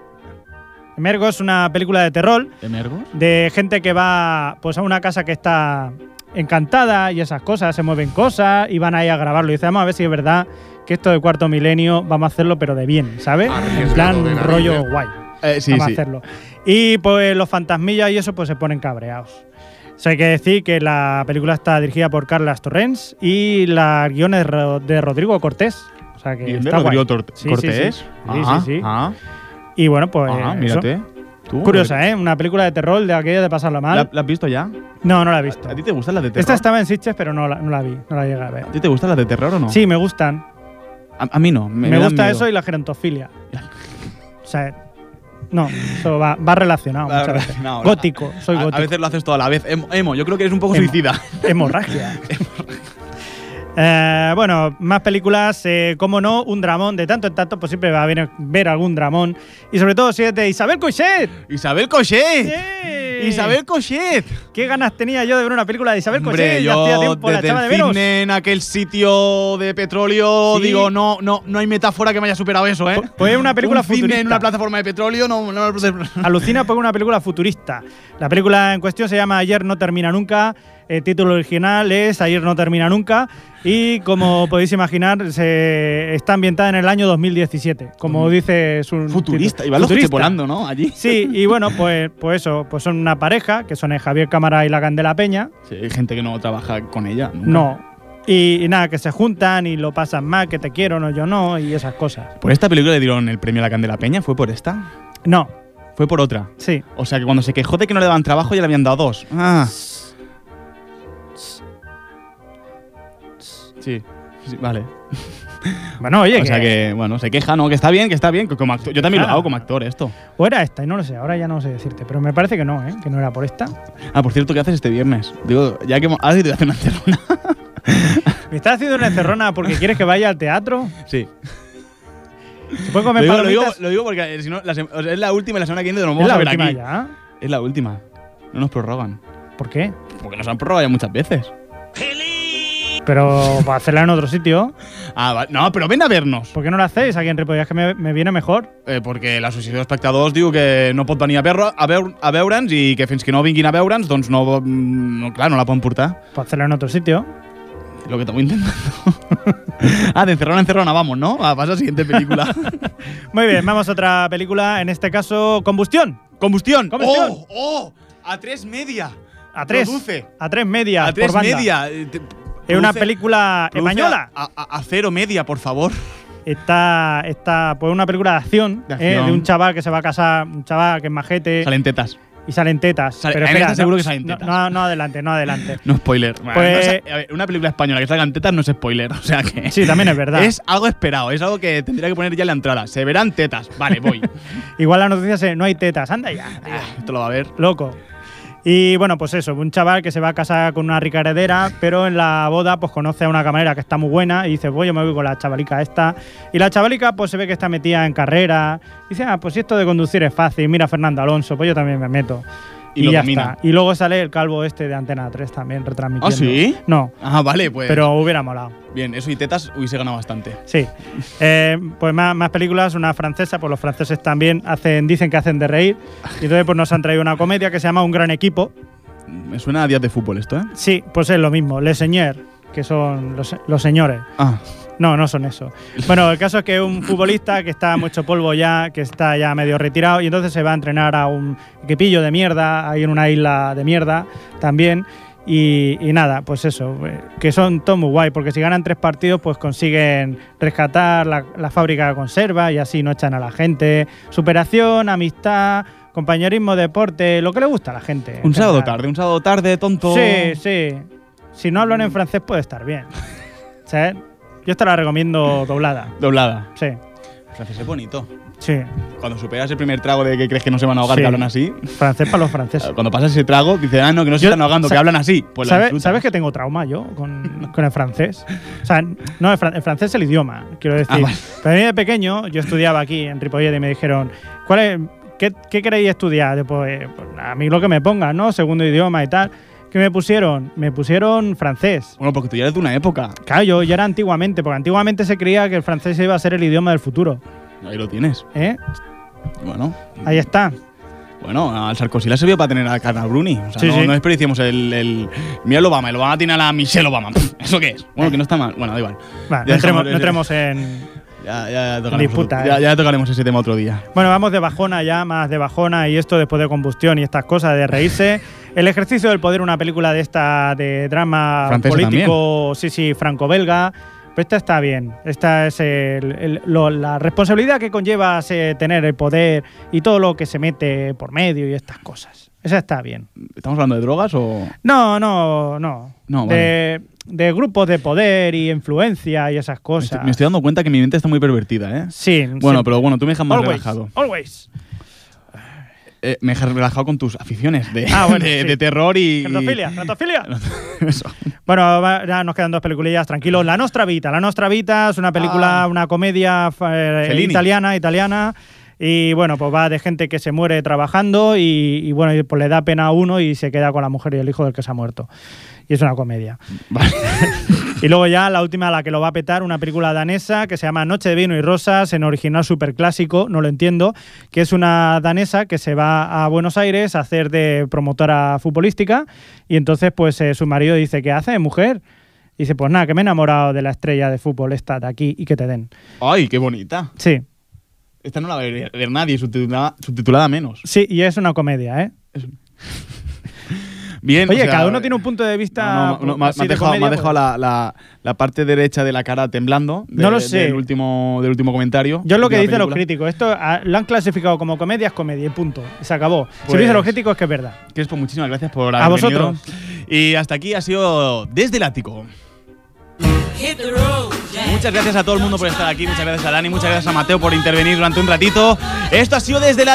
Emergo es una película de terror ¿Emergos? de gente que va pues a una casa que está encantada y esas cosas, se mueven cosas y van ahí a grabarlo. Y dice, vamos a ver si es verdad que esto de cuarto milenio vamos a hacerlo pero de bien, ¿sabes? En plan rollo guay. Eh, sí, vamos sí. a hacerlo. Y pues los fantasmillas y eso pues se ponen cabreados. O sea, hay que decir que la película está dirigida por Carlas Torrens y la guion es de Rodrigo Cortés. O sea que ¿Guion de está guay. Rodrigo Tor- Sí, sí, Cortés? Sí, sí, Ah, sí, sí. ah. Y bueno, pues Ah, eso. mírate. ¿Tú? Curiosa, ¿eh? Una película de terror de aquella de pasarla mal. ¿La, la has visto ya? No, no la he visto. ¿A ti te gustan las de terror? Esta estaba en Sitges, pero no la, no la vi, no la llegué a ver. ¿A ti te gustan las de terror o no? Sí, me gustan. A, a mí no. Me, gusta eso y la gerontofilia. O sea, no, eso va, va relacionado Va muchas veces. Gótico, soy gótico. A, veces lo haces todo a la vez. Emo, emo, yo creo que eres un poco Emo. suicida. Hemorragia. Eh, bueno, más películas, eh, como no, un dramón. De tanto en tanto, pues siempre va a haber, ver algún dramón. Y sobre todo si es de Isabel Cochet. Isabel Cochet. ¡Sí! Isabel Cochet. ¿Qué ganas tenía yo de ver una película de Isabel Cochet? Ya hacía tiempo la echaba de menos. en aquel sitio de petróleo, Sí. digo, no, no, no hay metáfora que me haya superado eso, ¿eh? Pues es una película un cine futurista. en una plataforma de petróleo, no, no, Alucina por una película futurista. La película en cuestión se llama Ayer no termina nunca. El título original es Ayer no termina nunca. Y como podéis imaginar, se está ambientada en el año 2017. Como dice su futurista. título. Y va los Futurista. volando, ¿no? Allí. Sí, y bueno, pues, pues eso, pues son una pareja, que son el Javier Cámara y la Candela Peña. Sí, hay gente que no trabaja con ella. nunca. No. Y, y nada, que se juntan y lo pasan mal, que te quiero, no, yo no, y esas cosas. ¿Por esta película le dieron el premio a la Candela Peña? ¿Fue por esta? No, Fue por otra. sí. O sea que cuando se quejó de que no le daban trabajo ya le habían dado dos. Ah. Sí. Sí, vale. Bueno, oye, o sea que, bueno, se queja, ¿no? Que está bien, que está bien. que como actor- yo también lo Ah. hago como actor, esto. O era esta, y no lo sé, ahora ya no sé decirte, pero me parece que no, ¿eh? Que no era por esta. Ah, por cierto, ¿qué haces este viernes? Digo, ya que hemos- has ido a hacer una encerrona. ¿Me estás haciendo una encerrona porque quieres que vaya al teatro? Sí. ¿Se puede comer lo, digo, lo, digo, palomitas? lo digo porque eh, si no, la o sea, es la última y la semana que viene nos vamos Es la a ver última aquí. ya. Es la última. No nos prorrogan. ¿Por qué? Porque nos han prorrogado ya muchas veces. Pero para hacerla en otro sitio. Ah, va- no, pero ven a vernos. ¿Por qué no la hacéis aquí en? Que me, me viene mejor. Eh, perquè l'associació d'espectadors diu que no pot venir a, veure, a, veure, a veure'ns i que fins que no vinguin a veure'ns, doncs no, mm, no, clar, no la poden portar. Para hacerla en otro sitio. Lo que estamos intentando. ah, de encerrona a encerrona, vamos, ¿no? Ah, pasa a la siguiente película. Muy bien, vamos a otra película, en este caso, Combustión. Combustión. Combustión. ¡Oh! ¡Oh! A tres media. a tres. Produce. A tres medias. A tres por banda. media. Eh, te- Es una película española. A, a- a cero media, por favor. Está, está pues una película de acción, De ¿eh? acción. de un chaval que se va a casar, un chaval que es majete Salen tetas. y salen tetas. Sale- pero en espera, esta seguro que salen tetas. No, no adelante, no adelante. No spoiler. Pues- no es- a ver, una película española que salgan tetas no es spoiler. O sea que. Sí, también es verdad. Es algo esperado. Es algo que tendría que poner ya en la entrada. Se verán tetas. Vale, voy. Igual la noticia es no hay tetas, anda ya. Esto lo va a ver. Loco. Y bueno, pues eso, un chaval que se va a casar con una rica heredera, pero en la boda pues conoce a una camarera que está muy buena y dice, pues yo me voy con la chavalica esta. Y la chavalica pues se ve que está metida en carrera. Y dice, ah, pues si esto de conducir es fácil, mira Fernando Alonso, pues yo también me meto. Y lo ya domina. está. Y luego sale el calvo este de Antena 3 también retransmitiendo. ¿Ah, sí? No, Ah, vale, pues. pero hubiera molado. Bien, eso y tetas hubiese ganado bastante. Sí. Eh, pues más, más películas, una francesa, pues los franceses también hacen, dicen que hacen de reír. Y entonces pues nos han traído una comedia que se llama Un gran equipo. Me suena a días de fútbol esto, ¿eh? Sí, pues es lo mismo, Les Seigneurs, que son los, los señores. Ah. No, no son eso. Bueno, el caso es que un futbolista que está mucho polvo ya, que está ya medio retirado, y entonces se va a entrenar a un equipillo de mierda, ahí en una isla de mierda también. Y, y nada, pues eso, eh, que son todo muy guay, porque si ganan tres partidos, pues consiguen rescatar la, la fábrica de conserva y así no echan a la gente. Superación, amistad, compañerismo, deporte, lo que le gusta a la gente. en Un sábado general. tarde, un sábado tarde, tonto. Sí, sí. Si no hablan en francés puede estar bien. ¿Sabes? Yo te la recomiendo doblada. Doblada. Sí, Francés es bonito. sí. Cuando superas el primer trago de que crees que no se van a ahogar, Sí. que hablan así. Francés para los franceses. Cuando pasas ese trago, dices, ah, no, que no se Yo- están ahogando, que hablan así. Pues ¿Sabes. ¿Sabes que tengo trauma yo con, con el francés? O sea, no, el, fran- el francés es el idioma, quiero decir. Ah, vale. Pero a mí de pequeño, yo estudiaba aquí en Ripollet y me dijeron, ¿cuál es, qué, qué queréis estudiar? Pues, pues, a mí lo que me pongan, ¿no? Segundo idioma y tal. ¿Qué me pusieron? Me pusieron francés. Bueno, porque tú ya eres de una época. Claro, yo, yo era antiguamente, porque antiguamente se creía que el francés iba a ser el idioma del futuro. Ahí lo tienes. ¿Eh? Bueno, Ahí está. bueno, al Sarkozy la sirvió para tener a Carla Bruni. O sea, Sí, no, sí. no desperdiciemos el, el. Mira el Obama, el Obama tiene a la Michelle Obama. ¿Eso qué es? Bueno, que no está mal. Bueno, da igual. Va, Ya no, entremos, dejamos- no entremos en, Ya, ya, ya tocaremos, disputa, otro- ya, eh. ya tocaremos ese tema otro día. Bueno, vamos de bajona ya, más de bajona y esto después de combustión y estas cosas de reírse. El ejercicio del poder, una película de esta de drama Francesa político, sí, sí, franco-belga. Pero esta está bien. Esta es el- el- lo- la responsabilidad que conlleva se- tener el poder y todo lo que se mete por medio y estas cosas. Esa está bien. ¿Estamos hablando de drogas o.? No, no, no. No, de, de grupos de poder y influencia y esas Me cosas. estoy, me estoy dando cuenta que mi mente está muy pervertida, ¿eh? Sí. Bueno, siempre. pero bueno, tú me dejas más Always, relajado. Always. Eh, me dejas relajado con tus aficiones de, Ah, bueno, de, sí. de terror y. Cratofilia. Bueno, ya nos quedan dos peliculillas, tranquilos. La Nostra Vita. La Nostra Vita es una película, Ah. una comedia eh, italiana, italiana. Y bueno, pues va de gente que se muere trabajando y, y bueno, y, pues le da pena a uno y se queda con la mujer y el hijo del que se ha muerto. Y es una comedia. y luego ya la última, la que lo va a petar, una película danesa que se llama Noche de Vino y Rosas, en original super clásico, no lo entiendo, que es una danesa que se va a Buenos Aires a hacer de promotora futbolística y entonces pues eh, su marido dice, ¿qué hace, mujer? Y dice, pues nada, que me he enamorado de la estrella de fútbol esta de aquí y que te den. ¡Ay, qué bonita! Sí, Esta no la va a ver, nadie, subtitulada, subtitulada menos. sí, y es una comedia, ¿eh? Bien, Oye, o sea, cada uno tiene un punto de vista. No, no, no, me, has de dejado, me pues- la, la- la parte derecha de la cara temblando. de- No lo sé. Del último, del último comentario. Yo es lo que dicen los críticos. Esto ah, lo han clasificado como comedia, es comedia y punto. Se acabó. si Pues- lo dicen los críticos es que es verdad. Crespo, muchísimas gracias por A haber venido. vosotros. Y hasta aquí ha sido Desde el Ático. Hit the road, Muchas gracias a todo el mundo por estar aquí, muchas gracias a Dani, muchas gracias a Mateo por intervenir durante un ratito. Esto ha sido desde la